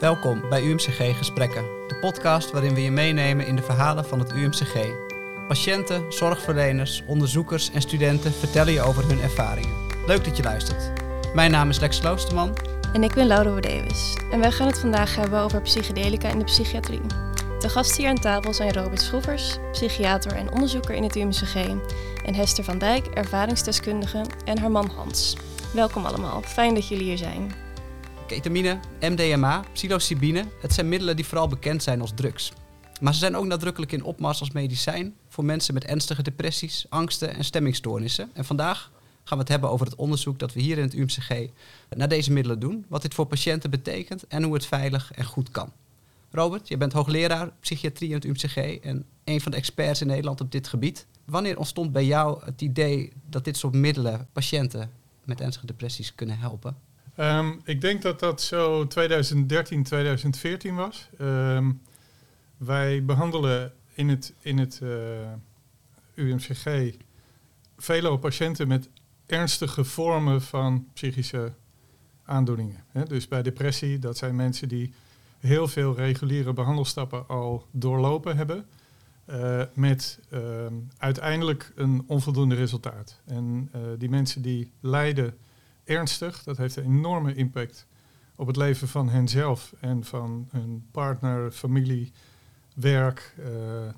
Welkom bij UMCG Gesprekken, de podcast waarin we je meenemen in de verhalen van het UMCG. Patiënten, zorgverleners, onderzoekers en studenten vertellen je over hun ervaringen. Leuk dat je luistert. Mijn naam is Lex Kloosterman. En ik ben Laura Davis. En wij gaan het vandaag hebben over psychedelica in de psychiatrie. De gasten hier aan tafel zijn Robert Schroevers, psychiater en onderzoeker in het UMCG, en Hester van Dijk, ervaringsdeskundige, en haar man Hans. Welkom allemaal, fijn dat jullie hier zijn. Ketamine, MDMA, psilocybine, het zijn middelen die vooral bekend zijn als drugs. Maar ze zijn ook nadrukkelijk in opmars als medicijn voor mensen met ernstige depressies, angsten en stemmingstoornissen. En vandaag gaan we het hebben over het onderzoek dat we hier in het UMCG naar deze middelen doen, wat dit voor patiënten betekent en hoe het veilig en goed kan. Robert, je bent hoogleraar psychiatrie in het UMCG en een van de experts in Nederland op dit gebied. Wanneer ontstond bij jou het idee dat dit soort middelen patiënten met ernstige depressies kunnen helpen? Ehm, ik denk dat dat zo 2013, 2014 was. Ehm, wij behandelen in het, in het uh, UMCG vele patiënten met ernstige vormen van psychische aandoeningen. Dus bij depressie, dat zijn mensen die heel veel reguliere behandelstappen al doorlopen hebben. Uh, met uh, uiteindelijk een onvoldoende resultaat. En uh, die mensen die lijden ernstig, dat heeft een enorme impact op het leven van henzelf en van hun partner, familie, werk.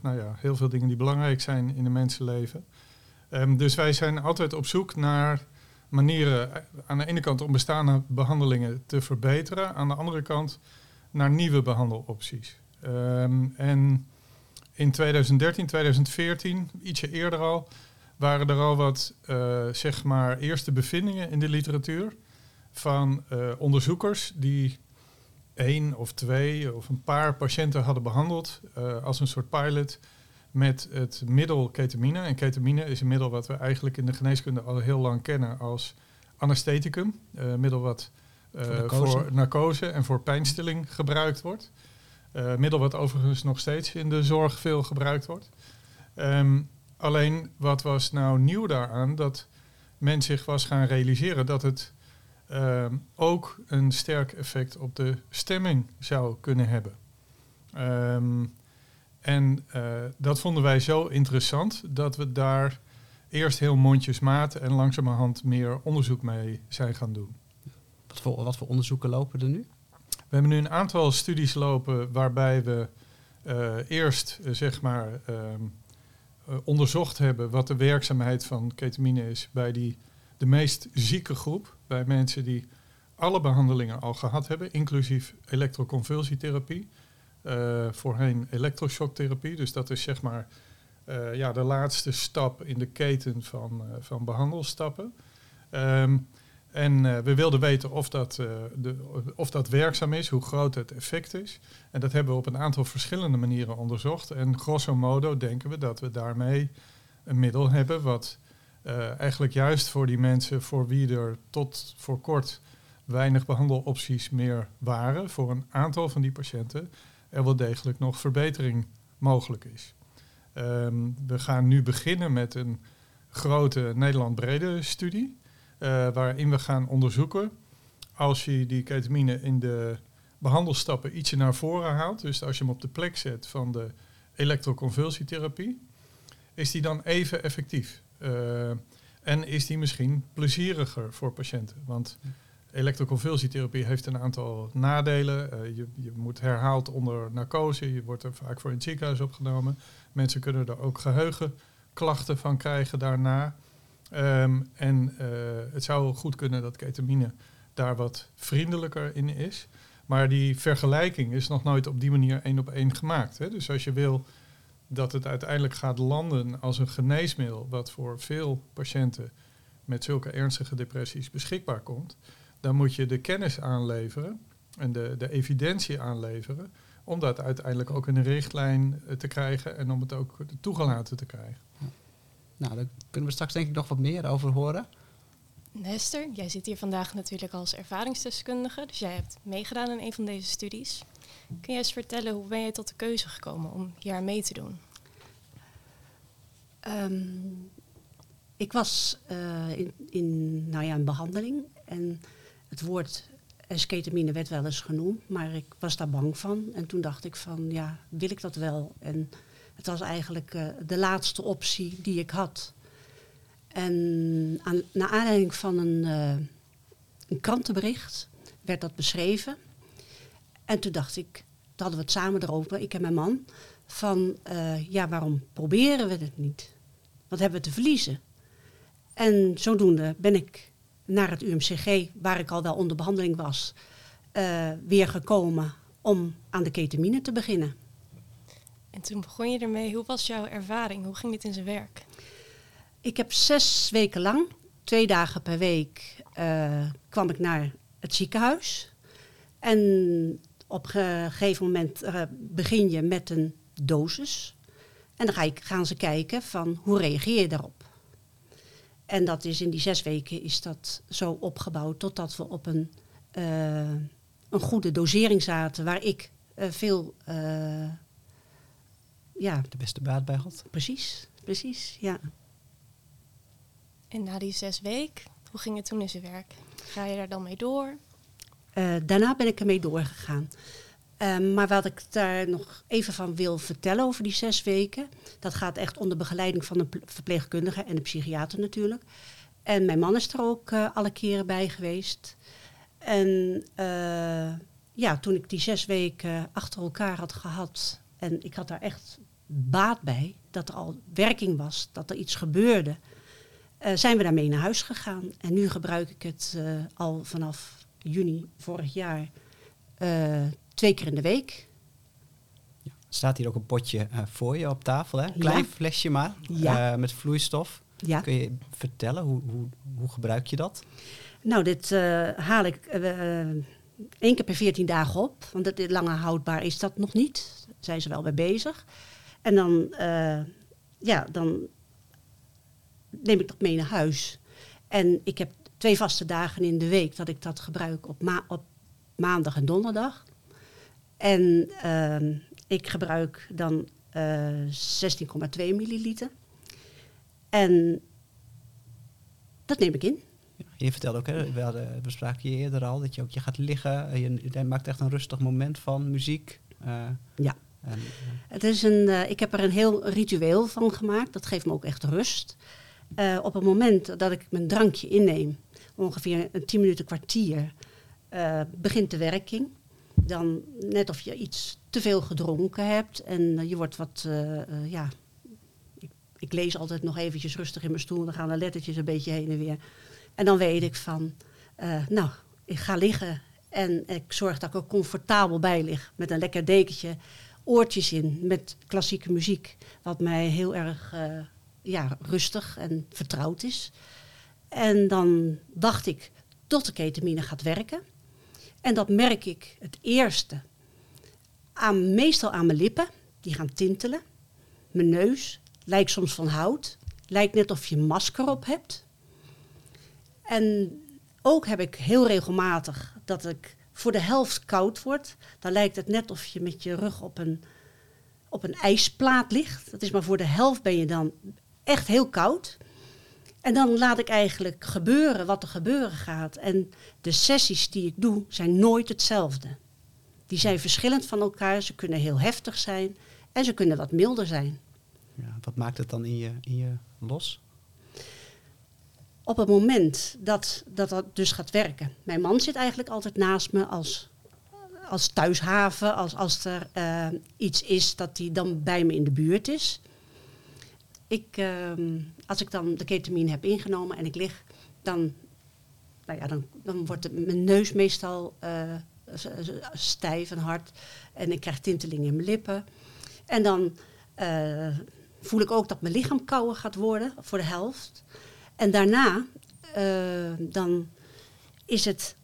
nou ja, heel veel dingen die belangrijk zijn in een mensenleven. Um, dus wij zijn altijd op zoek naar manieren aan de ene kant om bestaande behandelingen te verbeteren, aan de andere kant naar nieuwe behandelopties. Um, en in 2013, 2014, ietsje eerder al, waren er al wat, uh, zeg maar, eerste bevindingen in de literatuur van uh, onderzoekers die één of twee of een paar patiënten hadden behandeld uh, als een soort pilot met het middel ketamine. En ketamine is een middel wat we eigenlijk in de geneeskunde al heel lang kennen als anestheticum. Uh, middel wat voor, narcose. voor, narcose. en voor pijnstilling gebruikt wordt. Middel wat overigens nog steeds in de zorg veel gebruikt wordt. Um, alleen wat was nou nieuw daaraan? Dat men zich was gaan realiseren dat het um, ook een sterk effect op de stemming zou kunnen hebben. Um, en uh, dat vonden wij zo interessant dat we daar eerst heel mondjesmaat en langzamerhand meer onderzoek mee zijn gaan doen. Wat voor, wat voor onderzoeken lopen er nu? We hebben nu een aantal studies lopen waarbij we uh, eerst uh, zeg maar onderzocht hebben wat de werkzaamheid van ketamine is bij die, de meest zieke groep, bij mensen die alle behandelingen al gehad hebben, inclusief elektroconvulsietherapie. Uh, voorheen elektroshocktherapie. Dus dat is zeg maar uh, ja, de laatste stap in de keten van, van behandelstappen. Um, en we wilden weten of dat, de, of dat werkzaam is, hoe groot het effect is. En dat hebben we op een aantal verschillende manieren onderzocht. En grosso modo denken we dat we daarmee een middel hebben wat eigenlijk juist voor die mensen voor wie er tot voor kort weinig behandelopties meer waren, voor een aantal van die patiënten, er wel degelijk nog verbetering mogelijk is. Um, we gaan nu beginnen met een grote Nederland-brede studie, uh, waarin we gaan onderzoeken als je die ketamine in de behandelstappen ietsje naar voren haalt, dus als je hem op de plek zet van de elektroconvulsietherapie, is die dan even effectief? Uh, en is die misschien plezieriger voor patiënten? Want Elektroconvulsietherapie heeft een aantal nadelen. Uh, je, je, moet herhaald onder narcose. Je wordt er vaak voor in het ziekenhuis opgenomen. Mensen kunnen er ook geheugenklachten van krijgen daarna. Um, en uh, het zou goed kunnen dat ketamine daar wat vriendelijker in is. Maar die vergelijking is nog nooit op die manier één op één gemaakt. Hè? Dus als je wil dat het uiteindelijk gaat landen als een geneesmiddel... wat voor veel patiënten met zulke ernstige depressies beschikbaar komt dan moet je de kennis aanleveren en de, de evidentie aanleveren om dat uiteindelijk ook in een richtlijn eh, te krijgen en om het ook toegelaten te krijgen. Nou, daar kunnen we straks denk ik nog wat meer over horen. Hester, jij zit hier vandaag natuurlijk als ervaringsdeskundige, dus jij hebt meegedaan in een van deze studies. Kun je eens vertellen hoe ben je tot de keuze gekomen om hier mee te doen? Um, ik was uh, in, in, nou ja, een behandeling en het woord esketamine werd wel eens genoemd, maar ik was daar bang van. En toen dacht ik van, ja, wil ik dat wel? En het was eigenlijk uh, de laatste optie die ik had. En aan, naar aanleiding van een, uh, een krantenbericht werd dat beschreven. En toen dacht ik, toen hadden we het samen erover, ik en mijn man, van uh, ja, waarom proberen we het niet? Wat hebben we te verliezen? En zodoende ben ik naar het UMCG, waar ik al wel onder behandeling was, weer gekomen om aan de ketamine te beginnen. En toen begon je ermee. Hoe was jouw ervaring? Hoe ging dit in zijn werk? Ik heb zes weken lang, twee dagen per week, uh, kwam ik naar het ziekenhuis. En op een gegeven moment uh, begin je met een dosis. En dan ga ik, gaan ze kijken van hoe reageer je daarop. En dat is in die zes weken is dat zo opgebouwd totdat we op een, uh, een goede dosering zaten waar ik veel ja. de beste baat bij had. Precies, precies, ja. En na die zes weken, hoe ging het toen in zijn werk? Ga je daar dan mee door? daarna ben ik ermee doorgegaan. Um, maar wat ik daar nog even van wil vertellen over die zes weken, dat gaat echt onder begeleiding van een verpleegkundige en de psychiater natuurlijk. En mijn man is er ook uh, alle keren bij geweest. En uh, ja, toen ik die zes weken achter elkaar had gehad en ik had daar echt baat bij, dat er al werking was, dat er iets gebeurde, uh, zijn we daarmee naar huis gegaan. En nu gebruik ik het al vanaf juni vorig jaar twee keer in de week. Ja, staat hier ook een potje voor je op tafel, hè? Klein ja. flesje maar, ja. met vloeistof. Ja. Kun je vertellen, hoe, hoe, hoe gebruik je dat? Nou, dit haal ik één keer per 14 dagen op. Want het, lange houdbaar is dat nog niet. Daar zijn ze wel mee bezig. En dan, ja, dan neem ik dat mee naar huis. En ik heb twee vaste dagen in de week dat ik dat gebruik op, ma op maandag en donderdag. En uh, ik gebruik dan uh, 16,2 milliliter. En dat neem ik in. Je vertelde ook, hè, we, hadden, je eerder al, dat je ook je gaat liggen. Je, je maakt echt een rustig moment van muziek. Uh, ja. En, uh, het is een, uh, ik heb er een heel ritueel van gemaakt. Dat geeft me ook echt rust. Uh, op het moment dat ik mijn drankje inneem, ongeveer een 10 minuten kwartier, begint de werking dan net of je iets te veel gedronken hebt en je wordt wat, ja, ik, ik, lees altijd nog eventjes rustig in mijn stoel, dan gaan de lettertjes een beetje heen en weer. En dan weet ik van, nou, ik ga liggen en ik zorg dat ik er comfortabel bij lig met een lekker dekentje, oortjes in met klassieke muziek, wat mij heel erg ja, rustig en vertrouwd is. En dan wacht ik tot de ketamine gaat werken. En dat merk ik het eerste aan, meestal aan mijn lippen. Die gaan tintelen. Mijn neus lijkt soms van hout. Lijkt net of je masker op hebt. En ook heb ik heel regelmatig dat ik voor de helft koud word. Dan lijkt het net of je met je rug op een, op een ijsplaat ligt. Dat is maar voor de helft ben je dan echt heel koud. En dan laat ik eigenlijk gebeuren wat er gebeuren gaat. En de sessies die ik doe zijn nooit hetzelfde. Die zijn verschillend van elkaar. Ze kunnen heel heftig zijn en ze kunnen wat milder zijn. Ja, wat maakt het dan in je, in je los? Op het moment dat, dat dat dus gaat werken. Mijn man zit eigenlijk altijd naast me als, als thuishaven. Als, als er uh, iets is dat hij dan bij me in de buurt is. Ik, uh, als ik dan de ketamine heb ingenomen en ik lig, dan, nou ja, dan, dan wordt het, mijn neus meestal uh, stijf en hard. En ik krijg tinteling in mijn lippen. En dan uh, voel ik ook dat mijn lichaam kouder gaat worden voor de helft. En daarna, uh, dan is het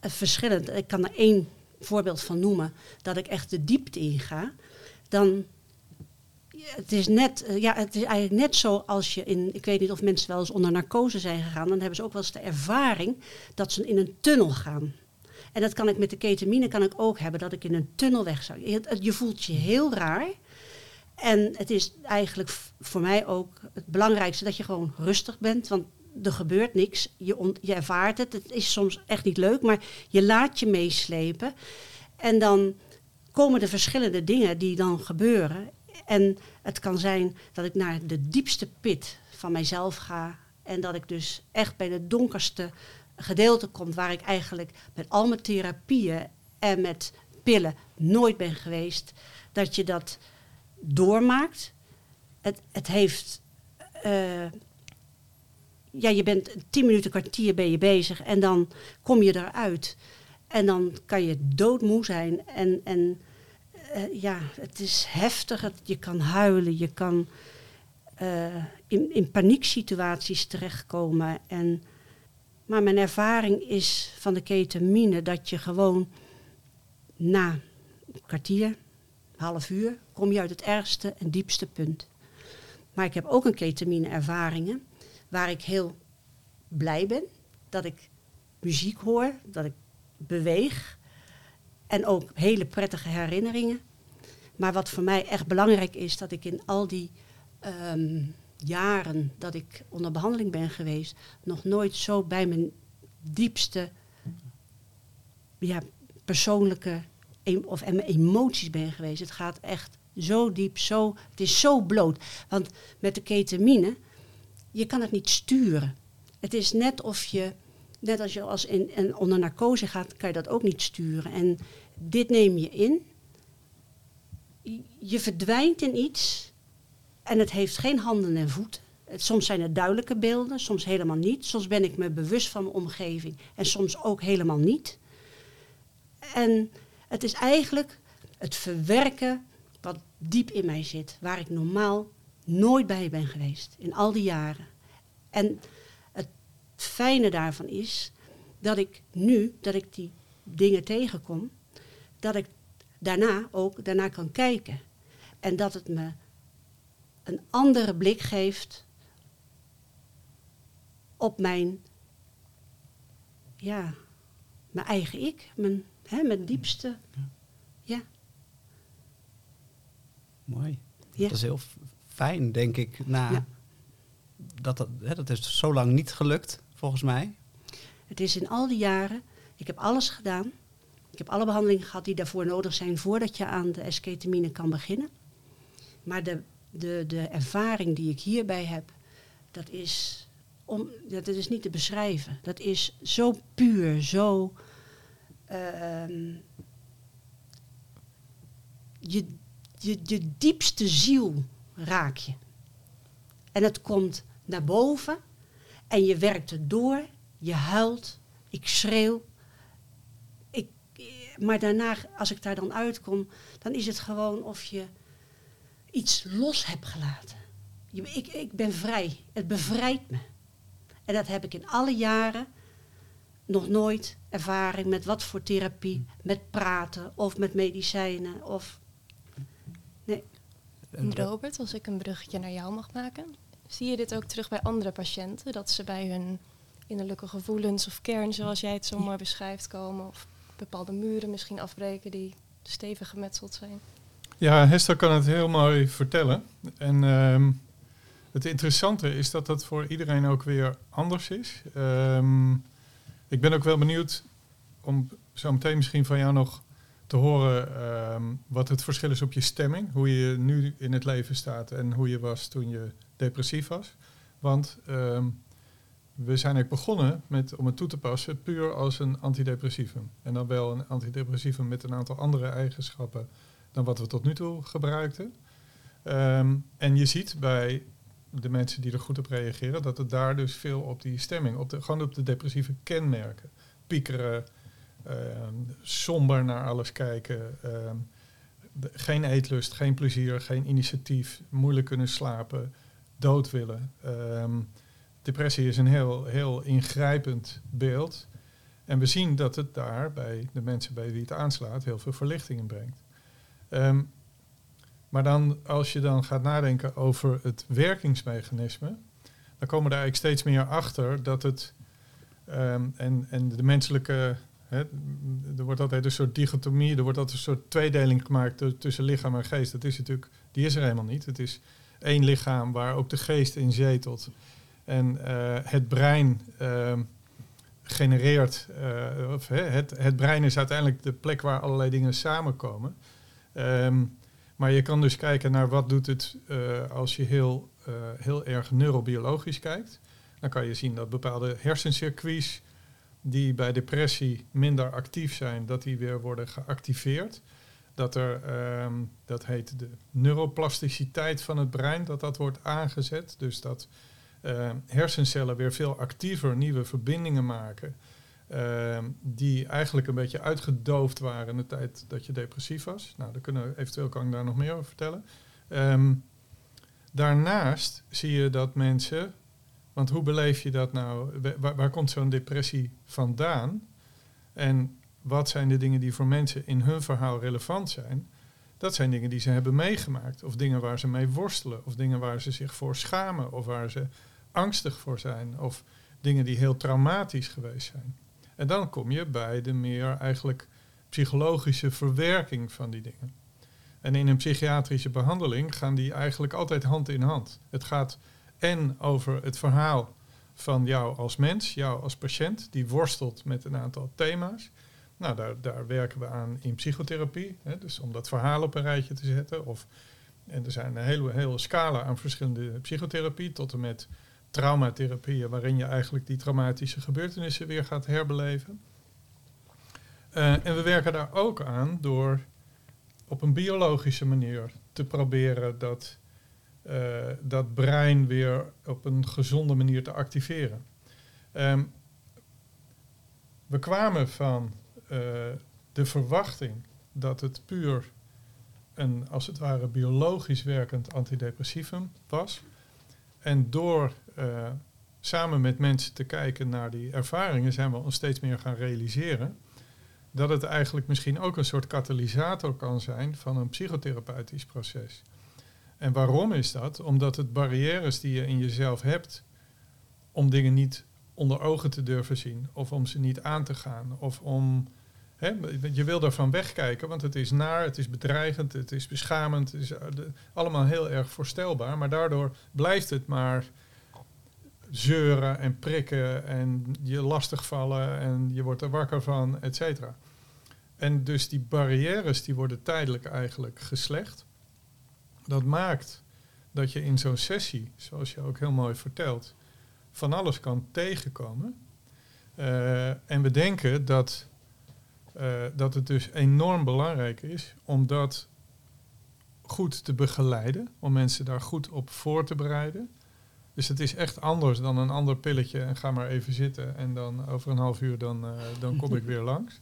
verschillend. Ik kan er één voorbeeld van noemen, dat ik echt de diepte inga. Dan het is net, uh, ja, het is eigenlijk net zo als je in, ik weet niet of mensen wel eens onder narcose zijn gegaan, dan hebben ze ook wel eens de ervaring dat ze in een tunnel gaan. En dat kan ik met de ketamine kan ik ook hebben, dat ik in een tunnel weg zou. Je voelt je heel raar. En het is eigenlijk voor mij ook het belangrijkste dat je gewoon rustig bent. Want er gebeurt niks. Je, je ervaart het. Het is soms echt niet leuk, maar je laat je meeslepen. En dan komen er verschillende dingen die dan gebeuren. En het kan zijn dat ik naar de diepste pit van mijzelf ga. En dat ik dus echt bij de donkerste gedeelte kom waar ik eigenlijk met al mijn therapieën en met pillen nooit ben geweest. Dat je dat doormaakt. Het, het heeft. eh, ja, je bent tien minuten, kwartier ben je bezig en dan kom je eruit. En dan kan je doodmoe zijn. En, en eh, ja, het is heftig. Je kan huilen, je kan eh, in, in panieksituaties terechtkomen. En, maar mijn ervaring is van de ketamine dat je gewoon na een kwartier, half uur, kom je uit het ergste en diepste punt. Maar ik heb ook een ketamine ervaringen waar ik heel blij ben dat ik muziek hoor, dat ik beweeg en ook hele prettige herinneringen. Maar wat voor mij echt belangrijk is, dat ik in al die ehm, jaren dat ik onder behandeling ben geweest, nog nooit zo bij mijn diepste ja, persoonlijke of em- emoties ben geweest. Het gaat echt zo diep, zo, het is zo bloot. Want met de ketamine, je kan het niet sturen. Het is net of je, net als je als in, in onder narcose gaat, kan je dat ook niet sturen. En dit neem je in. Je- verdwijnt in iets en het heeft geen handen en voeten. Soms zijn het duidelijke beelden, soms helemaal niet. Soms ben ik me bewust van mijn omgeving en soms ook helemaal niet. En het is eigenlijk het verwerken wat diep in mij zit, waar ik normaal nooit bij ben geweest in al die jaren. En het fijne daarvan is dat ik nu, dat ik die dingen tegenkom, dat ik daarna ook daarna kan kijken. En dat het me een andere blik geeft op mijn, ja, mijn eigen ik, mijn, hè, mijn diepste. Ja, Mooi. Dat is heel fijn, denk ik. Na, dat, dat, hè, dat is zo lang niet gelukt, volgens mij. Het is in al die jaren, ik heb alles gedaan. Ik heb alle behandelingen gehad die daarvoor nodig zijn voordat je aan de esketamine kan beginnen. Maar de, de, de ervaring die ik hierbij heb, dat is, om, dat is niet te beschrijven. Dat is zo puur, zo. Ehm, je, je, je diepste ziel raak je. En het komt naar boven en je werkt het door, je huilt, ik schreeuw. Ik, maar daarna, als ik daar dan uitkom, dan is het gewoon of je iets los hebt gelaten. Je, ik, ik ben vrij, het bevrijdt me. En dat heb ik in alle jaren nog nooit ervaring met wat voor therapie, met praten of met medicijnen. Of, En Robert, als ik een bruggetje naar jou mag maken, zie je dit ook terug bij andere patiënten? Dat ze bij hun innerlijke gevoelens of kern, zoals jij het zo mooi beschrijft, komen? Of bepaalde muren misschien afbreken die stevig gemetseld zijn? Ja, Hester kan het heel mooi vertellen. En ehm, het interessante is dat dat voor iedereen ook weer anders is. Ehm, ik ben ook wel benieuwd om zo meteen misschien van jou nog te horen ehm, wat het verschil is op je stemming. Hoe je nu in het leven staat en hoe je was toen je depressief was. Want ehm, we zijn ook begonnen met, om het toe te passen puur als een antidepressivum. En dan wel een antidepressivum met een aantal andere eigenschappen dan wat we tot nu toe gebruikten. Ehm, en je ziet bij de mensen die er goed op reageren, dat het daar dus veel op die stemming, op de, gewoon op de depressieve kenmerken, piekeren, ehm, somber naar alles kijken, ehm, geen eetlust, geen plezier, geen initiatief, moeilijk kunnen slapen, dood willen. Ehm, depressie is een heel, heel ingrijpend beeld. En we zien dat het daar bij de mensen bij wie het aanslaat heel veel verlichting in brengt. Maar dan, als je dan gaat nadenken over het werkingsmechanisme, dan komen daar eigenlijk steeds meer achter dat het ehm, en, en de menselijke, er wordt altijd een soort dichotomie, er wordt altijd een soort tweedeling gemaakt tu- tussen lichaam en geest. Dat is natuurlijk, die is er helemaal niet. Het is één lichaam waar ook de geest in zetelt. En eh, het brein ehm, genereert, eh, of het, het brein is uiteindelijk de plek waar allerlei dingen samenkomen. Ehm, maar je kan dus kijken naar wat doet het uh, als je heel, uh, heel erg neurobiologisch kijkt. Dan kan je zien dat bepaalde hersencircuits die bij depressie minder actief zijn, dat die weer worden geactiveerd. Dat er, um, dat heet de neuroplasticiteit van het brein, dat dat wordt aangezet. Dus dat uh, hersencellen weer veel actiever nieuwe verbindingen maken. Uh, die eigenlijk een beetje uitgedoofd waren in de tijd dat je depressief was. Nou, dan kunnen eventueel kan ik daar nog meer over vertellen. Um, daarnaast zie je dat mensen, want hoe beleef je dat nou? Waar komt zo'n depressie vandaan? En wat zijn de dingen die voor mensen in hun verhaal relevant zijn? Dat zijn dingen die ze hebben meegemaakt, of dingen waar ze mee worstelen, of dingen waar ze zich voor schamen, of waar ze angstig voor zijn, of dingen die heel traumatisch geweest zijn. En dan kom je bij de meer eigenlijk psychologische verwerking van die dingen. En in een psychiatrische behandeling gaan die eigenlijk altijd hand in hand. Het gaat en over het verhaal van jou als mens, jou als patiënt, die worstelt met een aantal thema's. Nou, daar, daar werken we aan in psychotherapie, hè, dus om dat verhaal op een rijtje te zetten. Of, en er zijn een hele, hele scala aan verschillende psychotherapie, tot en met traumatherapieën, waarin je eigenlijk die traumatische gebeurtenissen weer gaat herbeleven. Uh, en we werken daar ook aan door op een biologische manier te proberen dat, uh, dat brein weer op een gezonde manier te activeren. Um, we kwamen van uh, de verwachting dat het puur een, als het ware, biologisch werkend antidepressivum was. En door uh, samen met mensen te kijken naar die ervaringen, zijn we ons steeds meer gaan realiseren dat het eigenlijk misschien ook een soort katalysator kan zijn van een psychotherapeutisch proces. En waarom is dat? Omdat het barrières die je in jezelf hebt om dingen niet onder ogen te durven zien, of om ze niet aan te gaan, of om. Je wil daarvan wegkijken, want het is naar, het is bedreigend, het is beschamend, het is allemaal heel erg voorstelbaar, maar daardoor blijft het maar zeuren en prikken en je lastigvallen en je wordt er wakker van, et cetera. En dus die barrières die worden tijdelijk eigenlijk geslecht. Dat maakt dat je in zo'n sessie, zoals je ook heel mooi vertelt, van alles kan tegenkomen. Uh, en we denken dat, dat het dus enorm belangrijk is om dat goed te begeleiden, om mensen daar goed op voor te bereiden. Dus het is echt anders dan een ander pilletje en ga maar even zitten en dan over een half uur dan, uh, dan kom ik weer langs.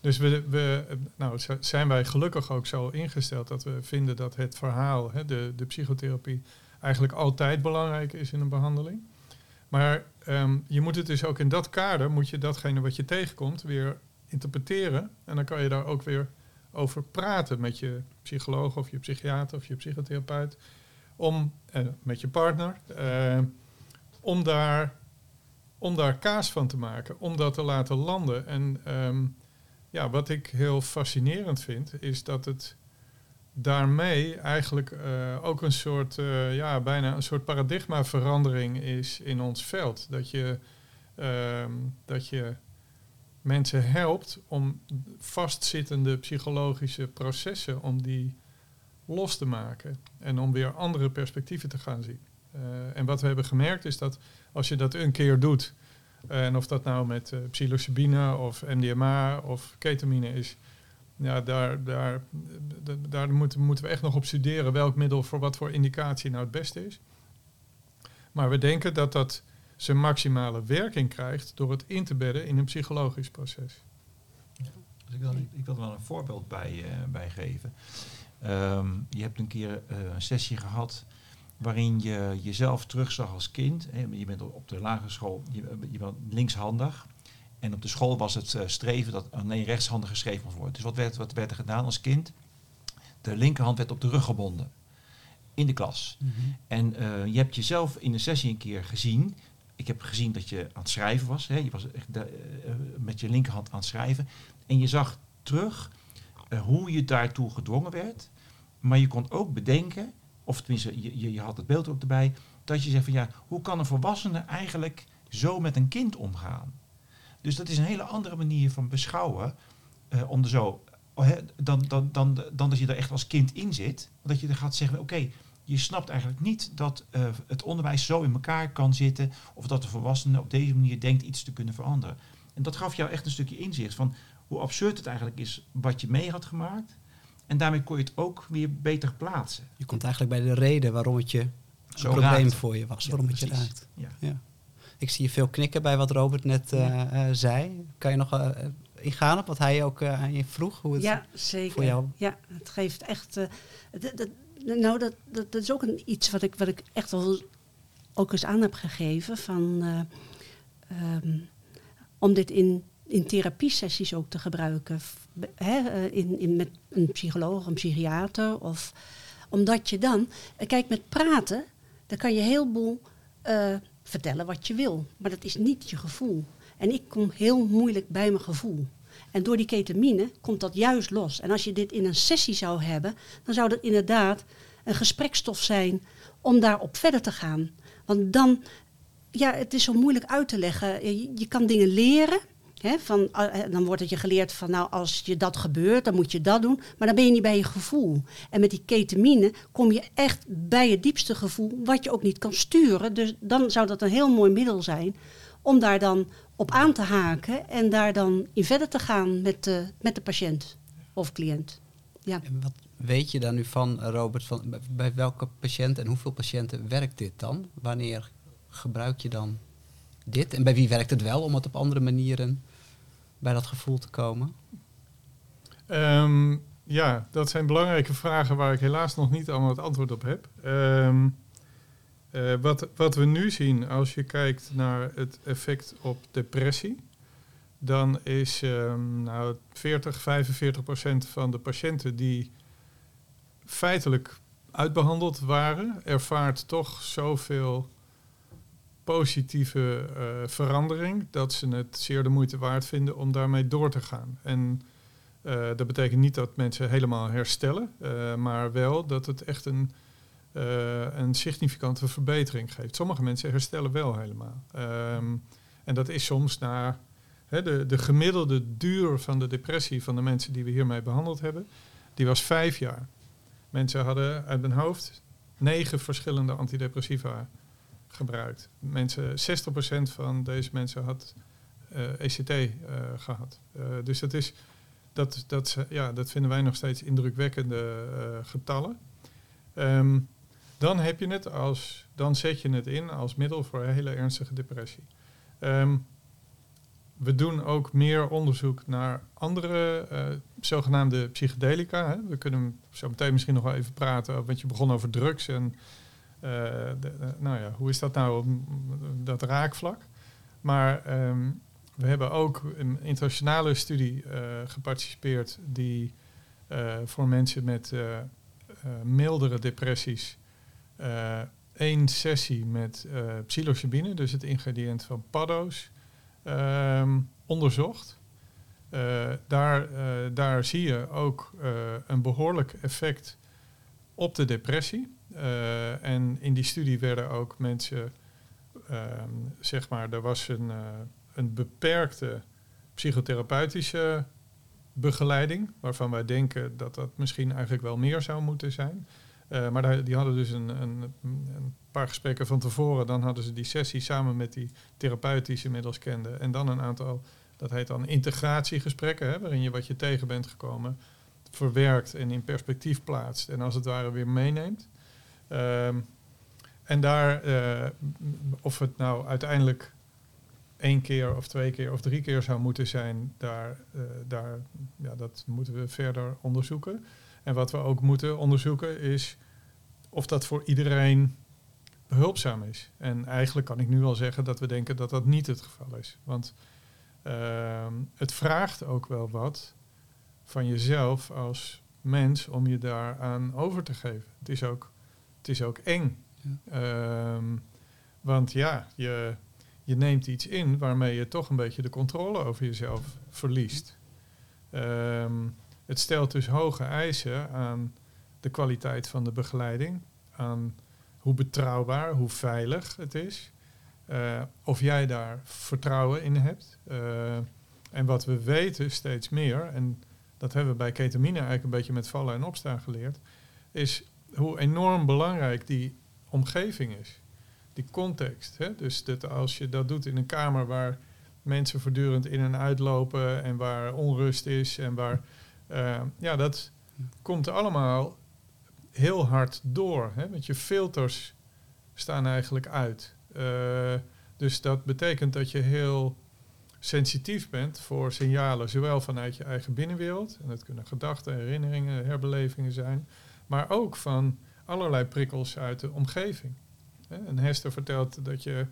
Dus we, we, nou, zijn wij gelukkig ook zo ingesteld dat we vinden dat het verhaal, hè, de, de psychotherapie, eigenlijk altijd belangrijk is in een behandeling. Maar um, je moet het dus ook in dat kader, moet je datgene wat je tegenkomt weer interpreteren. En dan kan je daar ook weer over praten met je psycholoog of je psychiater of je psychotherapeut. Om, eh, met je partner, eh, om, daar, om daar kaas van te maken, om dat te laten landen. En um, ja, wat ik heel fascinerend vind, is dat het daarmee eigenlijk uh, ook een soort, uh, ja, bijna een soort paradigmaverandering is in ons veld. Dat je, uh, dat je mensen helpt om vastzittende psychologische processen, om die los te maken en om weer andere perspectieven te gaan zien. Uh, en wat we hebben gemerkt is dat als je dat een keer doet, en of dat nou met uh, psilocybine of MDMA of ketamine is, ja, daar, daar, daar moeten, moeten we echt nog op studeren welk middel voor wat voor indicatie nou het beste is. Maar we denken dat dat zijn maximale werking krijgt door het in te bedden in een psychologisch proces. Dus ik, wil, ik wil er wel een voorbeeld bij, uh, bij geven. Um, je hebt een keer uh, een sessie gehad waarin je jezelf terugzag als kind. Hè, je bent op de lagere school, je, je bent linkshandig. En op de school was het uh, streven dat alleen rechtshandig geschreven moest worden. Dus wat werd, wat werd er gedaan als kind? De linkerhand werd op de rug gebonden. In de klas. Mm -hmm. En uh, je hebt jezelf in een sessie een keer gezien. Ik heb gezien dat je aan het schrijven was. Hè. Je was echt de, uh, met je linkerhand aan het schrijven. En je zag terug hoe je daartoe gedwongen werd. Maar je kon ook bedenken of tenminste, je, je, had het beeld ook erbij, dat je zegt van ja, hoe kan een volwassene eigenlijk zo met een kind omgaan? Dus dat is een hele andere manier van beschouwen. eh, om er zo, dan, dan, dan, dan dat je er echt als kind in zit. Dat je er gaat zeggen, oké, je snapt eigenlijk niet dat eh, het onderwijs zo in elkaar kan zitten. Of dat de volwassene op deze manier denkt iets te kunnen veranderen. En dat gaf jou echt een stukje inzicht van hoe absurd het eigenlijk is wat je mee had gemaakt. En daarmee kon je het ook weer beter plaatsen. Je komt eigenlijk bij de reden waarom het je een Zo probleem raakt. voor je was. Ja, waarom het je raakt. Ja. Ik zie je veel knikken bij wat Robert net eh, eh, zei. Kan je nog ingaan op wat hij ook eh, aan je vroeg? Hoe het Ja, zeker. voor jou- Ja, het geeft echt. eh, nou, dat, dat, is ook een, iets wat ik, wat ik echt wel ook eens aan heb gegeven. Van, eh, ehm, om dit in, in therapiesessies ook te gebruiken. Eh, in, in, met een psycholoog, een psychiater. Of, omdat je dan. eh, Kijk, met praten, dan kan je heel boel eh, vertellen wat je wil. Maar dat is niet je gevoel. En ik kom heel moeilijk bij mijn gevoel. En door die ketamine komt dat juist los. En als je dit in een sessie zou hebben, dan zou dat inderdaad een gesprekstof zijn om daarop verder te gaan. Want dan, ja, het is zo moeilijk uit te leggen. Je, je kan dingen leren. Hè, van, eh, dan wordt het je geleerd van, nou, als je dat gebeurt, dan moet je dat doen. Maar dan ben je niet bij je gevoel. En met die ketamine kom je echt bij je diepste gevoel, wat je ook niet kan sturen. Dus dan zou dat een heel mooi middel zijn om daar dan op aan te haken en daar dan in verder te gaan met de, met de patiënt of cliënt. Ja. En wat weet je daar nu van, Robert? Van, bij- welke patiënten en hoeveel patiënten werkt dit dan? Wanneer gebruik je dan dit? En bij wie werkt het wel om het op andere manieren bij dat gevoel te komen? Ehm, ja, dat zijn belangrijke vragen waar ik helaas nog niet allemaal het antwoord op heb. Ehm, eh, wat, wat we nu zien als je kijkt naar het effect op depressie, dan is ehm, nou, 40, 45 procent van de patiënten die feitelijk uitbehandeld waren, ervaart toch zoveel positieve eh, verandering dat ze het zeer de moeite waard vinden om daarmee door te gaan. En eh, dat betekent niet dat mensen helemaal herstellen, maar wel dat het echt een, een significante verbetering geeft. Sommige mensen herstellen wel helemaal. Ehm, en dat is soms na hè, de, de gemiddelde duur van de depressie van de mensen die we hiermee behandeld hebben, die was vijf jaar. Mensen hadden uit mijn hoofd negen verschillende antidepressiva gebruikt. Mensen, 60% van deze mensen had eh, ECT eh, gehad. Eh, dus dat, is, dat, dat, ja, dat vinden wij nog steeds indrukwekkende eh, getallen. Ehm, dan heb je het als, dan zet je het in als middel voor hele ernstige depressie. Ehm, we doen ook meer onderzoek naar andere eh, zogenaamde psychedelica. Hè. We kunnen zo meteen misschien nog wel even praten, want je begon over drugs en eh, nou ja, hoe is dat nou dat raakvlak? Maar ehm, we hebben ook een internationale studie eh, geparticipeerd die voor mensen met mildere depressies één sessie met eh psilocybine, dus het ingrediënt van paddo's, ehm, onderzocht. Eh, daar, eh, daar zie je ook eh, een behoorlijk effect op de depressie. Eh, en in die studie werden ook mensen, ehm, zeg maar, er was een, eh, een beperkte psychotherapeutische begeleiding, waarvan wij denken dat dat misschien eigenlijk wel meer zou moeten zijn. Eh, maar die hadden dus een, een, een paar gesprekken van tevoren. Dan hadden ze die sessie samen met die therapeut die ze inmiddels kenden. En dan een aantal, dat heet dan integratiegesprekken, hè, waarin je wat je tegen bent gekomen verwerkt en in perspectief plaatst. En als het ware weer meeneemt. Ehm, en daar, eh, of het nou uiteindelijk één keer of twee keer of drie keer zou moeten zijn, daar, eh, daar, ja, dat moeten we verder onderzoeken. En wat we ook moeten onderzoeken is of dat voor iedereen behulpzaam is. En eigenlijk kan ik nu al zeggen dat we denken dat dat niet het geval is. Want ehm, het vraagt ook wel wat van jezelf als mens om je daaraan over te geven. Het is ook, het is ook eng. Ehm, want ja, je, je neemt iets in waarmee je toch een beetje de controle over jezelf verliest. Ehm, het stelt dus hoge eisen aan de kwaliteit van de begeleiding, aan, hoe betrouwbaar, hoe veilig het is. Uh, of jij daar vertrouwen in hebt. Uh, en wat we weten steeds meer, en dat hebben we bij ketamine eigenlijk een beetje met vallen en opstaan geleerd, is hoe enorm belangrijk die omgeving is. Die context. Hè? Dus dat als je dat doet in een kamer waar mensen voortdurend in en uitlopen en waar onrust is en waar. Uh, ja, dat komt allemaal heel hard door. Hè? Want je filters staan eigenlijk uit. Uh, dus dat betekent dat je heel sensitief bent voor signalen, zowel vanuit je eigen binnenwereld, en dat kunnen gedachten, herinneringen, herbelevingen zijn, maar ook van allerlei prikkels uit de omgeving. En Hester vertelt dat je,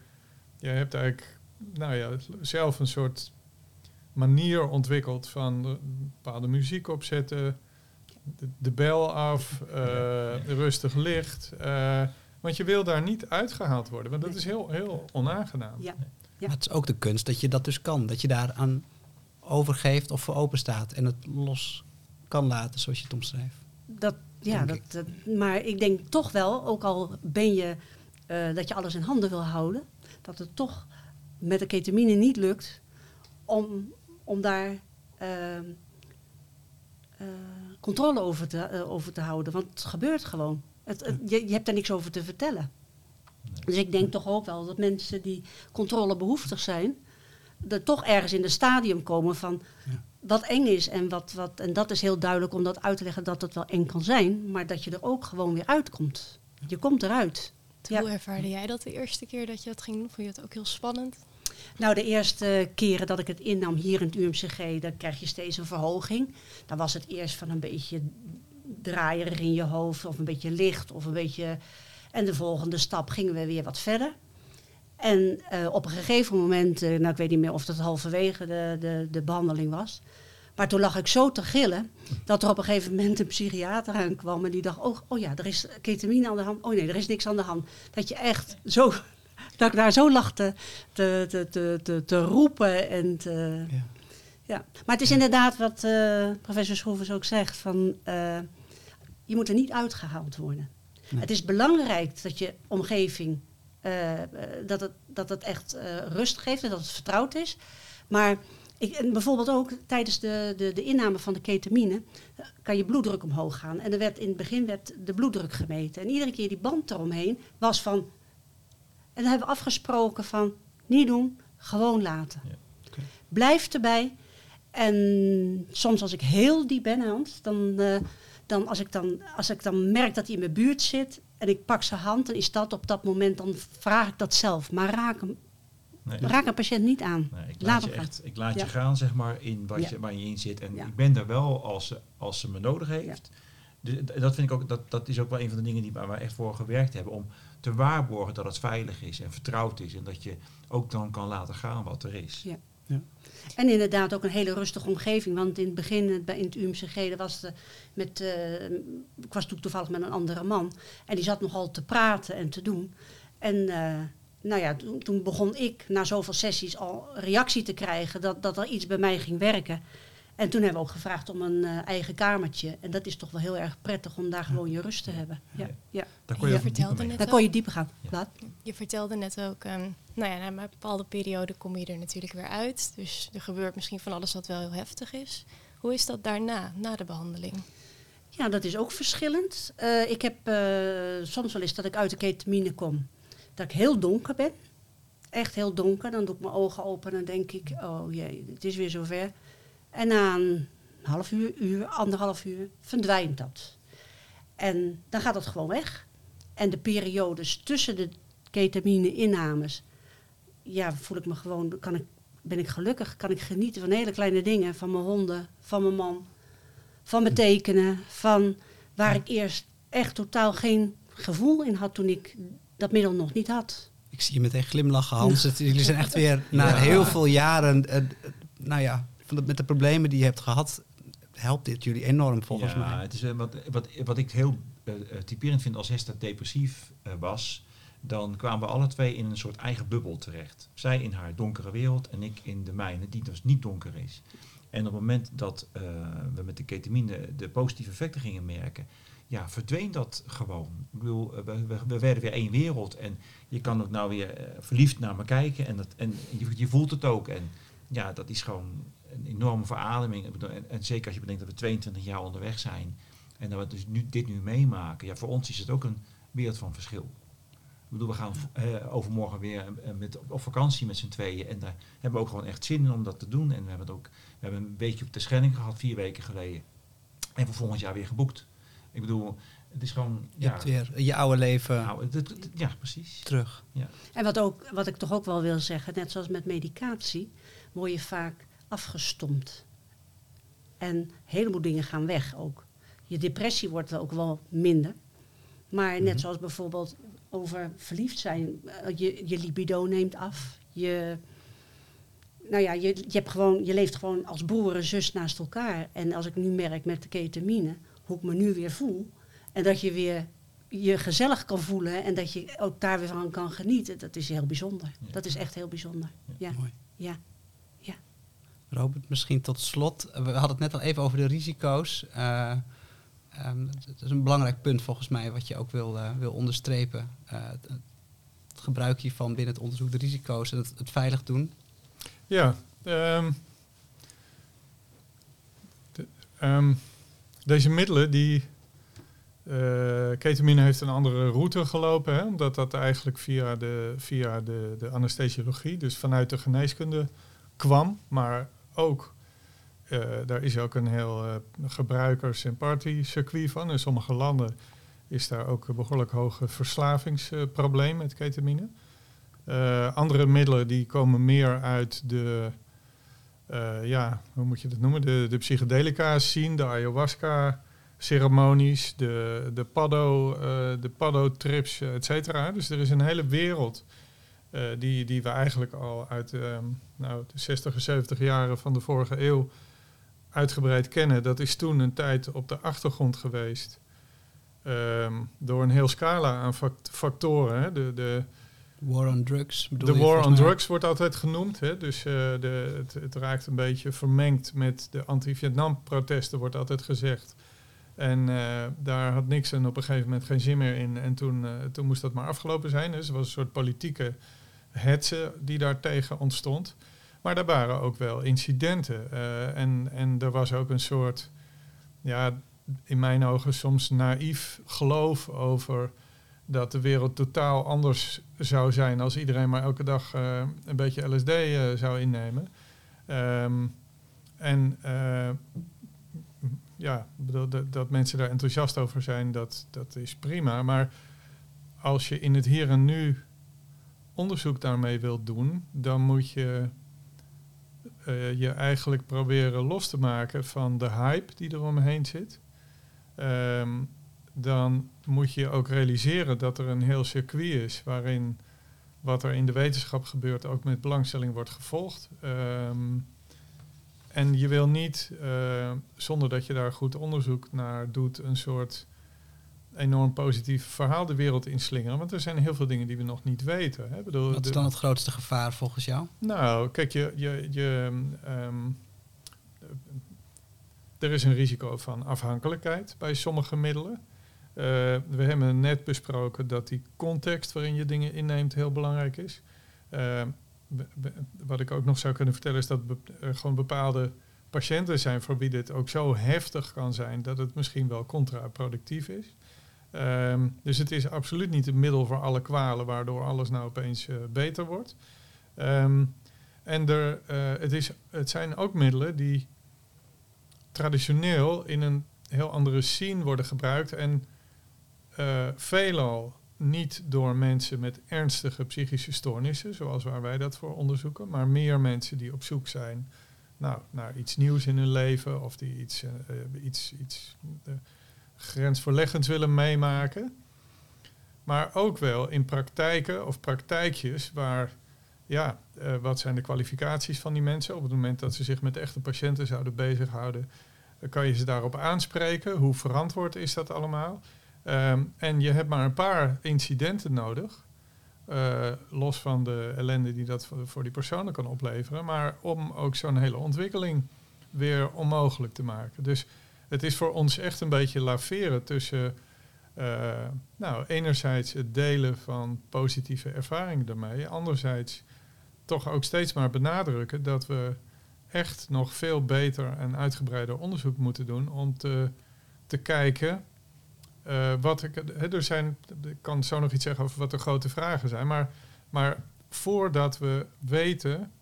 je hebt eigenlijk nou ja, zelf een soort manier ontwikkeld van bepaalde muziek opzetten, de, bel af, uh, rustig licht. Uh, want je wil daar niet uitgehaald worden, want dat is heel, heel onaangenaam. Ja. Ja. Maar het is ook de kunst dat je dat dus kan. Dat je daaraan overgeeft of voor open staat en het los kan laten, zoals je het omschrijft. Dat, ja, dat, dat, maar ik denk toch wel, ook al ben je uh, dat je alles in handen wil houden, dat het toch met de ketamine niet lukt om, om daar uh, uh, controle over te, over te houden. Want het gebeurt gewoon. Het, het, je, je hebt daar niks over te vertellen. Dus ik denk toch ook wel dat mensen die controlebehoeftig zijn, er toch ergens in het stadium komen van ja. wat eng is. En, wat, wat, en dat is heel duidelijk om dat uit te leggen dat het wel eng kan zijn, maar dat je er ook gewoon weer uitkomt. Je komt eruit. Hoe ja. ervaarde jij dat de eerste keer dat je dat ging doen? Vond je het ook heel spannend? Nou, de eerste keren dat ik het innam hier in het UMCG, dan krijg je steeds een verhoging. Dan was het eerst van een beetje draaierig in je hoofd, of een beetje licht, of een beetje en de volgende stap gingen we weer wat verder. En uh, op een gegeven moment, uh, nou ik weet niet meer of dat halverwege de, de, de behandeling was. Maar toen lag ik zo te gillen dat er op een gegeven moment een psychiater aankwam en die dacht, oh, oh ja, er is ketamine aan de hand. Oh nee, er is niks aan de hand. Dat je echt zo, dat ik daar zo lag te, te, te, te, te roepen en te, ja. ja. Maar het is inderdaad wat uh, professor Schroevers ook zegt, van je moet er niet uitgehaald worden. Nee. Het is belangrijk dat je omgeving, uh, dat, het, dat het echt rust geeft en dat het vertrouwd is. Maar ik, en bijvoorbeeld ook tijdens de, de, de inname van de ketamine kan je bloeddruk omhoog gaan. En er werd in het begin werd de bloeddruk gemeten. En iedere keer die band eromheen was van... En dan hebben we afgesproken van niet doen, gewoon laten. Ja. Okay. Blijf erbij. En soms als ik heel diep ben, Hans, dan... Uh, dan als, ik dan als ik dan merk dat hij in mijn buurt zit en ik pak zijn hand, dan is dat op dat moment, dan vraag ik dat zelf. Maar raak hem. Nee. Raak een patiënt niet aan. Nee, ik laat, je, echt, ik laat ja. je gaan, zeg maar, in wat ja. je, waar je in zit. En ik ben er wel als ze, als ze me nodig heeft. Dus dat vind ik ook, dat, dat is ook wel een van de dingen die waar we echt voor gewerkt hebben. Om te waarborgen dat het veilig is en vertrouwd is. En dat je ook dan kan laten gaan wat er is. Ja. Ja. En inderdaad ook een hele rustige omgeving. Want in het begin in het UMCG, was de, met, uh, ik was toen toevallig met een andere man. En die zat nogal te praten en te doen. En uh, nou ja, toen, toen, begon ik na zoveel sessies al reactie te krijgen dat, dat er iets bij mij ging werken. En toen hebben we ook gevraagd om een uh, eigen kamertje. En dat is toch wel heel erg prettig om daar gewoon je rust te hebben. Ja, ja. Daar kon je, je vertelde net daar kon je dieper gaan. Ja. Je vertelde net ook, um, nou ja, na een bepaalde periode kom je er natuurlijk weer uit. Dus er gebeurt misschien van alles wat wel heel heftig is. Hoe is dat daarna, na de behandeling? Ja, dat is ook verschillend. Uh, ik heb uh, soms wel eens dat ik uit de ketamine kom. Dat ik heel donker ben. Echt heel donker. Dan doe ik mijn ogen open en denk ik, oh jee, het is weer zover. En na een half uur, uur, anderhalf uur verdwijnt dat. En dan gaat het gewoon weg. En de periodes tussen de ketamine-innames, ja, voel ik me gewoon, kan ik, ben ik gelukkig, kan ik genieten van hele kleine dingen, van mijn honden, van mijn man, van mijn tekenen, van waar ik eerst echt totaal geen gevoel in had toen ik dat middel nog niet had. Ik zie je meteen glimlachen, Hans. Jullie zijn echt weer na ja. heel veel jaren, uh, nou ja, met de problemen die je hebt gehad, helpt dit jullie enorm volgens ja, mij. Het is, uh, wat, wat, wat ik heel uh, typerend vind als Hester depressief uh, was, dan kwamen we alle twee in een soort eigen bubbel terecht. Zij in haar donkere wereld en ik in de mijne, die dus niet donker is. En op het moment dat we met de ketamine de positieve effecten gingen merken, ja, verdween dat gewoon. Ik bedoel, eh, we, we, we werden weer één wereld. En je kan ook nou weer eh, verliefd naar me kijken. En, dat, en je, je voelt het ook. En ja, dat is gewoon een enorme verademing. Ik bedoel, En, en zeker als je bedenkt dat we 22 jaar onderweg zijn. En dat we dus nu, dit nu meemaken. Ja, voor ons is het ook een wereld van verschil. Ik bedoel, we gaan eh, overmorgen weer eh, met, op vakantie met z'n tweeën. En daar hebben we ook gewoon echt zin in om dat te doen. En we hebben, het ook, we hebben een weekje op de Schelling gehad, vier weken geleden. En voor volgend jaar weer geboekt. Ik bedoel, het is gewoon... Je ja, hebt weer je oude leven nou, het- het- het- ja, precies. terug. En wat, ook, wat ik toch ook wel wil zeggen, net zoals met medicatie, word je vaak afgestompt. En een heleboel dingen gaan weg ook. Je depressie wordt ook wel minder. Maar net Mhm. zoals bijvoorbeeld over verliefd zijn, eh, je, je libido neemt af. Je, nou ja, je, je, hebt gewoon, je leeft gewoon als broer en zus naast elkaar. En als ik nu merk met de ketamine, hoe ik me nu weer voel. En dat je weer je gezellig kan voelen en dat je ook daar weer van kan genieten. Dat is heel bijzonder. Ja. dat is echt heel bijzonder. Ja, Mooi. ja. Robert, misschien tot slot. We hadden het net al even over de risico's. Ehm, het is een belangrijk punt volgens mij wat je ook wil, eh, wil onderstrepen. Eh, het, gebruik hiervan binnen het onderzoek, de risico's en het, het veilig doen. Ja, ehm, ehm, deze middelen die. ketamine heeft een andere route gelopen, hè, omdat dat eigenlijk via, de, via de, de anesthesiologie, dus vanuit de geneeskunde, kwam. Maar ook, eh, daar is ook een heel eh, gebruikers- en party-circuit van. In sommige landen is daar ook een behoorlijk hoog verslavingsprobleem met ketamine. Eh, andere middelen die komen meer uit de, ja, hoe moet je dat noemen? De, de scene, de ayahuasca ceremonies, de, de paddo, de paddo trips, et cetera. Dus er is een hele wereld eh, die, die we eigenlijk al uit ehm, nou, de 60 en 70 jaren van de vorige eeuw uitgebreid kennen. Dat is toen een tijd op de achtergrond geweest. ehm, door een heel scala aan fact- factoren. Hè. De, de, War on drugs. de war on drugs wordt altijd genoemd. Hè? Dus eh, de, het, het raakt een beetje vermengd met de anti-Vietnam-protesten, wordt altijd gezegd. En eh, daar had Nixon op een gegeven moment geen zin meer in. En toen, toen moest dat maar afgelopen zijn. Dus er was een soort politieke hetze die daartegen ontstond. Maar er waren ook wel incidenten. eh, en, en er was ook een soort, ja, in mijn ogen soms naïef geloof over dat de wereld totaal anders zou zijn als iedereen maar elke dag eh, een beetje LSD eh, zou innemen. Ehm, en ja, dat, dat mensen daar enthousiast over zijn, dat, dat is prima. Maar als je in het hier en nu onderzoek daarmee wilt doen, dan moet je eh, je eigenlijk proberen los te maken van de hype die er omheen zit. Ehm, dan moet je ook realiseren dat er een heel circuit is waarin wat er in de wetenschap gebeurt ook met belangstelling wordt gevolgd. Ehm, en je wil niet, eh, zonder dat je daar goed onderzoek naar doet, een soort enorm positief verhaal de wereld inslingeren. Want er zijn heel veel dingen die we nog niet weten. Hè? Bedoel, Wat is dan het grootste gevaar volgens jou? nou, kijk, je, je, je, ehm, er is een risico van afhankelijkheid bij sommige middelen. Eh, we hebben net besproken dat die context waarin je dingen inneemt heel belangrijk is. Eh, be- be- wat ik ook nog zou kunnen vertellen is dat be- er gewoon bepaalde patiënten zijn voor wie dit ook zo heftig kan zijn dat het misschien wel contraproductief is. Ehm, dus het is absoluut niet een middel voor alle kwalen waardoor alles nou opeens eh, beter wordt. Ehm, en er, eh, het, is, het zijn ook middelen die traditioneel in een heel andere scene worden gebruikt en eh, veelal niet door mensen met ernstige psychische stoornissen, zoals waar wij dat voor onderzoeken, maar meer mensen die op zoek zijn nou, naar iets nieuws in hun leven of die iets, iets, iets eh, grensverleggends willen meemaken. Maar ook wel in praktijken of praktijkjes waar, ja, eh, wat zijn de kwalificaties van die mensen? Op het moment dat ze zich met echte patiënten zouden bezighouden, dan kan je ze daarop aanspreken. Hoe verantwoord is dat allemaal? Ehm, en je hebt maar een paar incidenten nodig. eh, los van de ellende die dat voor, voor die personen kan opleveren. Maar om ook zo'n hele ontwikkeling weer onmogelijk te maken. Dus het is voor ons echt een beetje laveren tussen uh, nou, enerzijds het delen van positieve ervaringen daarmee, anderzijds toch ook steeds maar benadrukken dat we echt nog veel beter en uitgebreider onderzoek moeten doen om te, te kijken uh, wat ik, er zijn, ik kan zo nog iets zeggen over wat de grote vragen zijn, maar, maar voordat we weten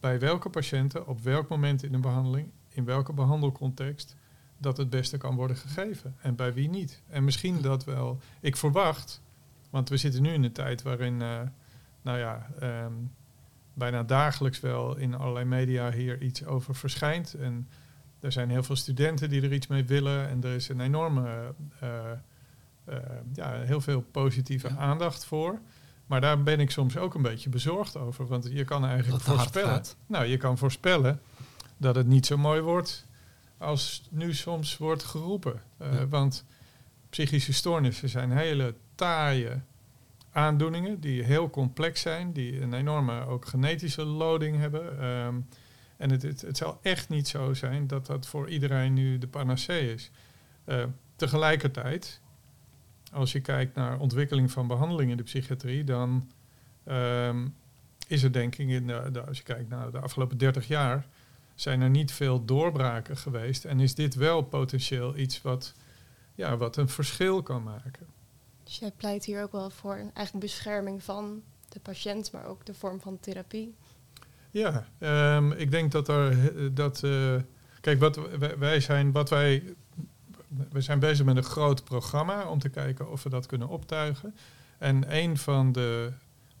bij welke patiënten, op welk moment in de behandeling, in welke behandelcontext, dat het beste kan worden gegeven en bij wie niet. En misschien dat wel, ik verwacht, want we zitten nu in een tijd waarin, uh, nou ja, um, bijna dagelijks wel in allerlei media hier iets over verschijnt. En er zijn heel veel studenten die er iets mee willen en er is een enorme, uh, uh, ja, heel veel positieve aandacht voor. Maar daar ben ik soms ook een beetje bezorgd over. Want je kan eigenlijk voorspellen. Nou, je kan voorspellen dat het niet zo mooi wordt als nu soms wordt geroepen. Uh, Want psychische stoornissen zijn hele taaie aandoeningen die heel complex zijn, die een enorme ook genetische loading hebben. Um, en het, het, het, zal echt niet zo zijn dat dat voor iedereen nu de panacee is. Uh, tegelijkertijd als je kijkt naar ontwikkeling van behandeling in de psychiatrie, dan um, is er denk ik, in de, als je kijkt naar de afgelopen 30 jaar, zijn er niet veel doorbraken geweest. En is dit wel potentieel iets wat, ja, wat een verschil kan maken. Dus jij pleit hier ook wel voor een eigenlijk bescherming van de patiënt, maar ook de vorm van therapie. Ja, um, ik denk dat er dat. Uh, kijk, wat wij zijn, wat wij we zijn bezig met een groot programma om te kijken of we dat kunnen optuigen. En een van de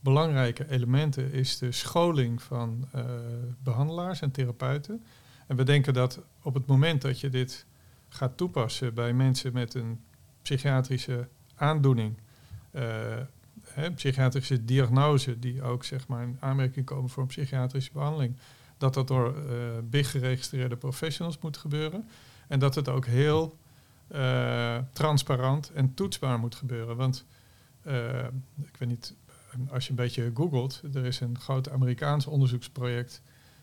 belangrijke elementen is de scholing van uh, behandelaars en therapeuten. En we denken dat op het moment dat je dit gaat toepassen bij mensen met een psychiatrische aandoening, uh, hè, psychiatrische diagnose, die ook zeg maar in aanmerking komen voor een psychiatrische behandeling, dat dat door uh, big geregistreerde professionals moet gebeuren. En dat het ook heel transparant en toetsbaar moet gebeuren. Want ik weet niet, als je een beetje googelt, er is een groot Amerikaans onderzoeksproject.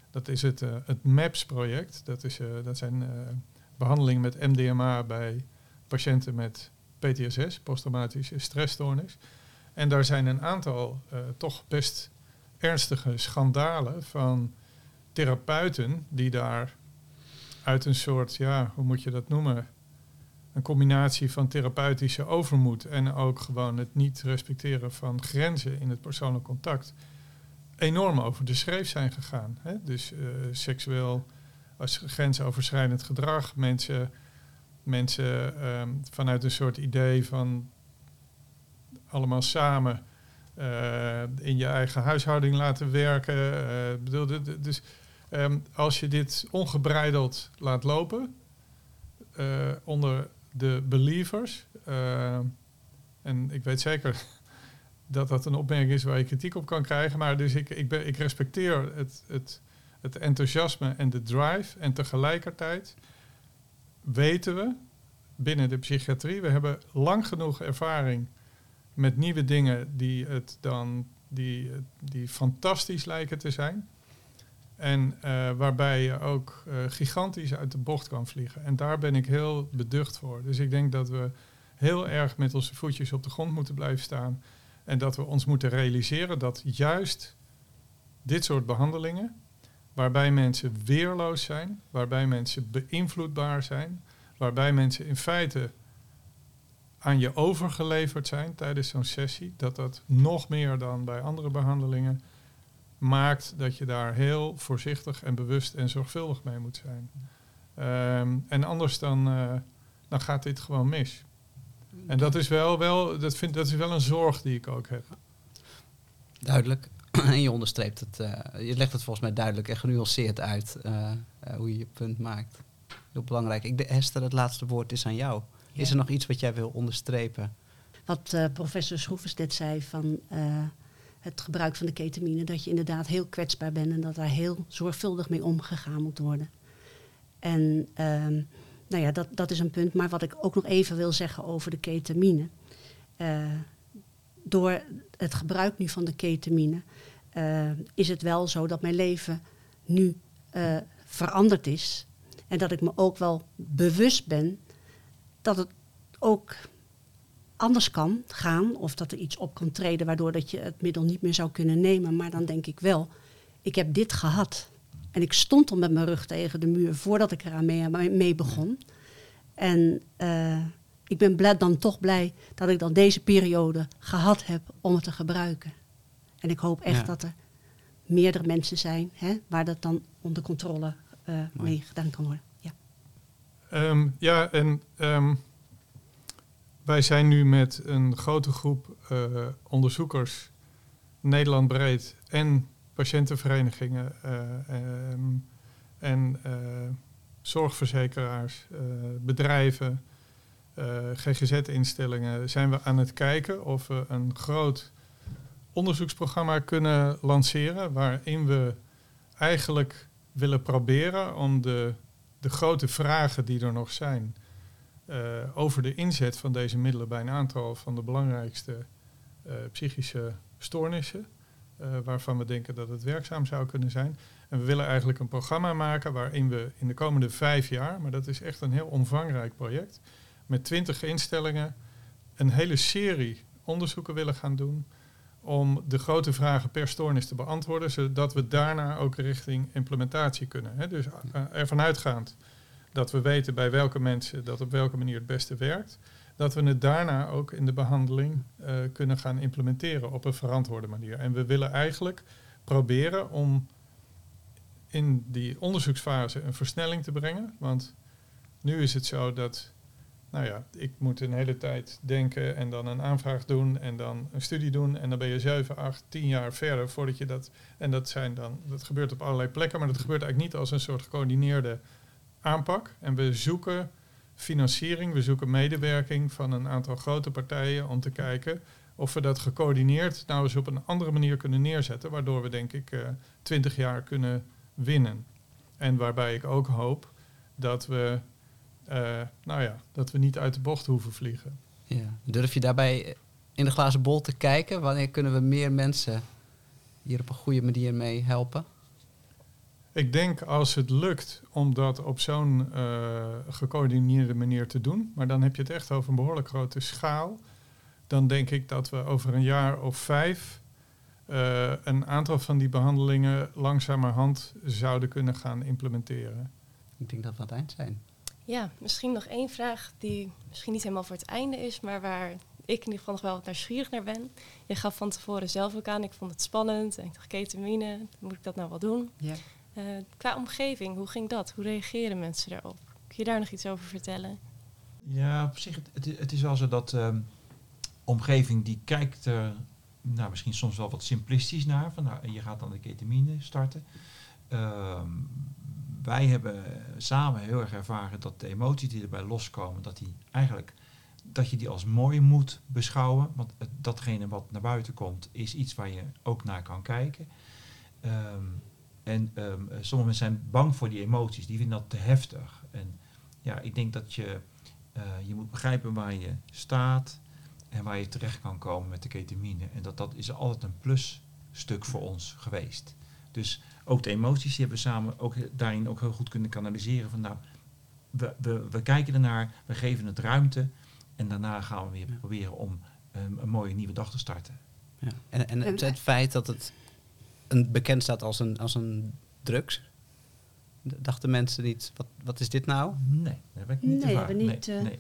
Dat is het, uh, het MAPS-project. Dat, is, dat zijn behandelingen met MDMA bij patiënten met PTSS, posttraumatische stressstoornis. En daar zijn een aantal toch best ernstige schandalen van therapeuten die daar uit een soort, ja, hoe moet je dat noemen? Een combinatie van therapeutische overmoed en ook gewoon het niet respecteren van grenzen in het persoonlijk contact enorm over de schreef zijn gegaan. Hè? Dus uh, seksueel als grensoverschrijdend gedrag, mensen, mensen um, vanuit een soort idee van allemaal samen uh, in je eigen huishouding laten werken. Uh, bedoel, dus um, als je dit ongebreideld laat lopen, onder de believers. Uh, en ik weet zeker dat dat een opmerking is waar je kritiek op kan krijgen. Maar dus ik, ik, ben, ik respecteer het, het, het enthousiasme en de drive. En tegelijkertijd weten we binnen de psychiatrie, we hebben lang genoeg ervaring met nieuwe dingen die het dan die, die fantastisch lijken te zijn. En uh, waarbij je ook uh, gigantisch uit de bocht kan vliegen. En daar ben ik heel beducht voor. Dus ik denk dat we heel erg met onze voetjes op de grond moeten blijven staan. En dat we ons moeten realiseren dat juist dit soort behandelingen, waarbij mensen weerloos zijn, waarbij mensen beïnvloedbaar zijn, waarbij mensen in feite aan je overgeleverd zijn tijdens zo'n sessie, dat dat nog meer dan bij andere behandelingen maakt dat je daar heel voorzichtig en bewust en zorgvuldig mee moet zijn. Um, en anders dan, uh, dan gaat dit gewoon mis. En dat is wel, wel, dat, vind, dat is wel een zorg die ik ook heb. Duidelijk. En je onderstreept het, uh, je legt het volgens mij duidelijk en genuanceerd uit uh, hoe je je punt maakt. Heel belangrijk. Ik, Hester, het laatste woord is aan jou. Ja. Is er nog iets wat jij wil onderstrepen? Wat professor Schroevers net zei van het gebruik van de ketamine, dat je inderdaad heel kwetsbaar bent en dat daar heel zorgvuldig mee omgegaan moet worden. En um, nou ja, dat, dat is een punt. Maar wat ik ook nog even wil zeggen over de ketamine. Uh, door het gebruik nu van de ketamine uh, is het wel zo dat mijn leven nu uh, veranderd is. En dat ik me ook wel bewust ben dat het ook anders kan gaan. Of dat er iets op kan treden waardoor dat je het middel niet meer zou kunnen nemen. Maar dan denk ik wel, ik heb dit gehad. En ik stond al met mijn rug tegen de muur voordat ik eraan mee, mee begon. En uh, ik ben blij, dan toch blij dat ik dan deze periode gehad heb om het te gebruiken. En ik hoop echt dat er meerdere mensen zijn hè, waar dat dan onder controle uh, mee gedaan kan worden. Ja, um, ja en um, wij zijn nu met een grote groep uh, onderzoekers, Nederland breed en patiëntenverenigingen um, en zorgverzekeraars, bedrijven, GGZ-instellingen, zijn we aan het kijken of we een groot onderzoeksprogramma kunnen lanceren waarin we eigenlijk willen proberen om de, de grote vragen die er nog zijn over de inzet van deze middelen bij een aantal van de belangrijkste uh, psychische stoornissen, uh, waarvan we denken dat het werkzaam zou kunnen zijn. En we willen eigenlijk een programma maken waarin we in de komende vijf jaar, maar dat is echt een heel omvangrijk project, met twintig instellingen een hele serie onderzoeken willen gaan doen om de grote vragen per stoornis te beantwoorden, zodat we daarna ook richting implementatie kunnen. Dus ervan uitgaand dat we weten bij welke mensen dat op welke manier het beste werkt, dat we het daarna ook in de behandeling uh, kunnen gaan implementeren op een verantwoorde manier. En we willen eigenlijk proberen om in die onderzoeksfase een versnelling te brengen, want nu is het zo dat nou ja, ik moet een hele tijd denken en dan een aanvraag doen en dan een studie doen. En dan ben je 7, 8, 10 jaar verder voordat je dat. En dat zijn dan, dat gebeurt op allerlei plekken, maar dat gebeurt eigenlijk niet als een soort gecoördineerde aanpak. En we zoeken financiering, we zoeken medewerking van een aantal grote partijen om te kijken of we dat gecoördineerd nou eens op een andere manier kunnen neerzetten, waardoor we denk ik uh, 20 jaar kunnen winnen. En waarbij ik ook hoop dat we uh, nou ja, dat we niet uit de bocht hoeven vliegen. Ja. Durf je daarbij in de glazen bol te kijken? Wanneer kunnen we meer mensen hier op een goede manier mee helpen? Ik denk als het lukt om dat op zo'n uh, gecoördineerde manier te doen, maar dan heb je het echt over een behoorlijk grote schaal, dan denk ik dat we over een jaar of vijf uh, een aantal van die behandelingen langzamerhand zouden kunnen gaan implementeren. Ik denk dat we aan het eind zijn. Ja, misschien nog één vraag die misschien niet helemaal voor het einde is, maar waar ik in ieder geval nog wel wat nieuwsgierig naar ben. Je gaf van tevoren zelf ook aan, ik vond het spannend en ik dacht ketamine, moet ik dat nou wel doen? Ja. Uh, qua omgeving, hoe ging dat? Hoe reageren mensen daarop? Kun je daar nog iets over vertellen? Ja, op zich, het, het is wel zo dat uh, omgeving die kijkt uh, nou, misschien soms wel wat simplistisch naar. Van, nou, je gaat dan de ketamine starten. Ehm, wij hebben samen heel erg ervaren dat de emoties die erbij loskomen, dat die eigenlijk dat je die als mooi moet beschouwen. Want datgene wat naar buiten komt, is iets waar je ook naar kan kijken. Um, en um, sommige mensen zijn bang voor die emoties, die vinden dat te heftig. En ja, ik denk dat je, uh, je moet begrijpen waar je staat en waar je terecht kan komen met de ketamine. En dat, dat is altijd een plusstuk voor ons geweest. Dus ook de emoties die hebben we samen ook daarin ook heel goed kunnen kanaliseren. Van nou, we, we, we kijken ernaar, we geven het ruimte en daarna gaan we weer proberen om um, een mooie nieuwe dag te starten. Ja. En, en het, het, feit dat het een, bekend staat als een, als een drugs, dachten mensen niet, wat, wat is dit nou? Nee, dat heb ik niet nee, we niet, nee, uh, nee.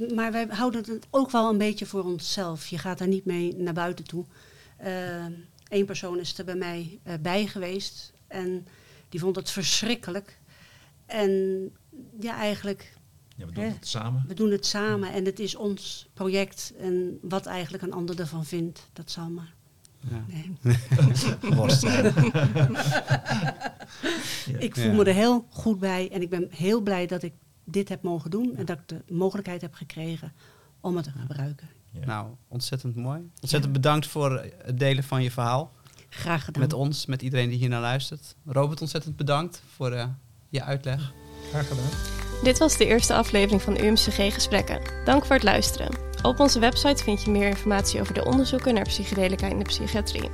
Uh, maar wij houden het ook wel een beetje voor onszelf. Je gaat daar niet mee naar buiten toe. Eén uh, persoon is er bij mij bij geweest en die vond het verschrikkelijk. En ja, eigenlijk. Ja, we doen hè, het samen. We doen het samen en het is ons project. En wat eigenlijk een ander ervan vindt, dat zal maar. Ja. Nee. ik voel me er heel goed bij en ik ben heel blij dat ik dit heb mogen doen en dat ik de mogelijkheid heb gekregen om het te gebruiken. Nou, ontzettend mooi. Ontzettend bedankt voor het delen van je verhaal. Graag gedaan. Met ons, met iedereen die hier naar luistert. Robert, ontzettend bedankt voor uh, je uitleg. Graag gedaan. Dit was de eerste aflevering van UMCG Gesprekken. Dank voor het luisteren. Op onze website vind je meer informatie over de onderzoeken naar psychedelica in de psychiatrie.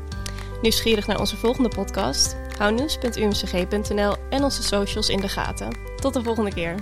Nieuwsgierig naar onze volgende podcast? Hou nieuws.umcg.nl en onze socials in de gaten. Tot de volgende keer.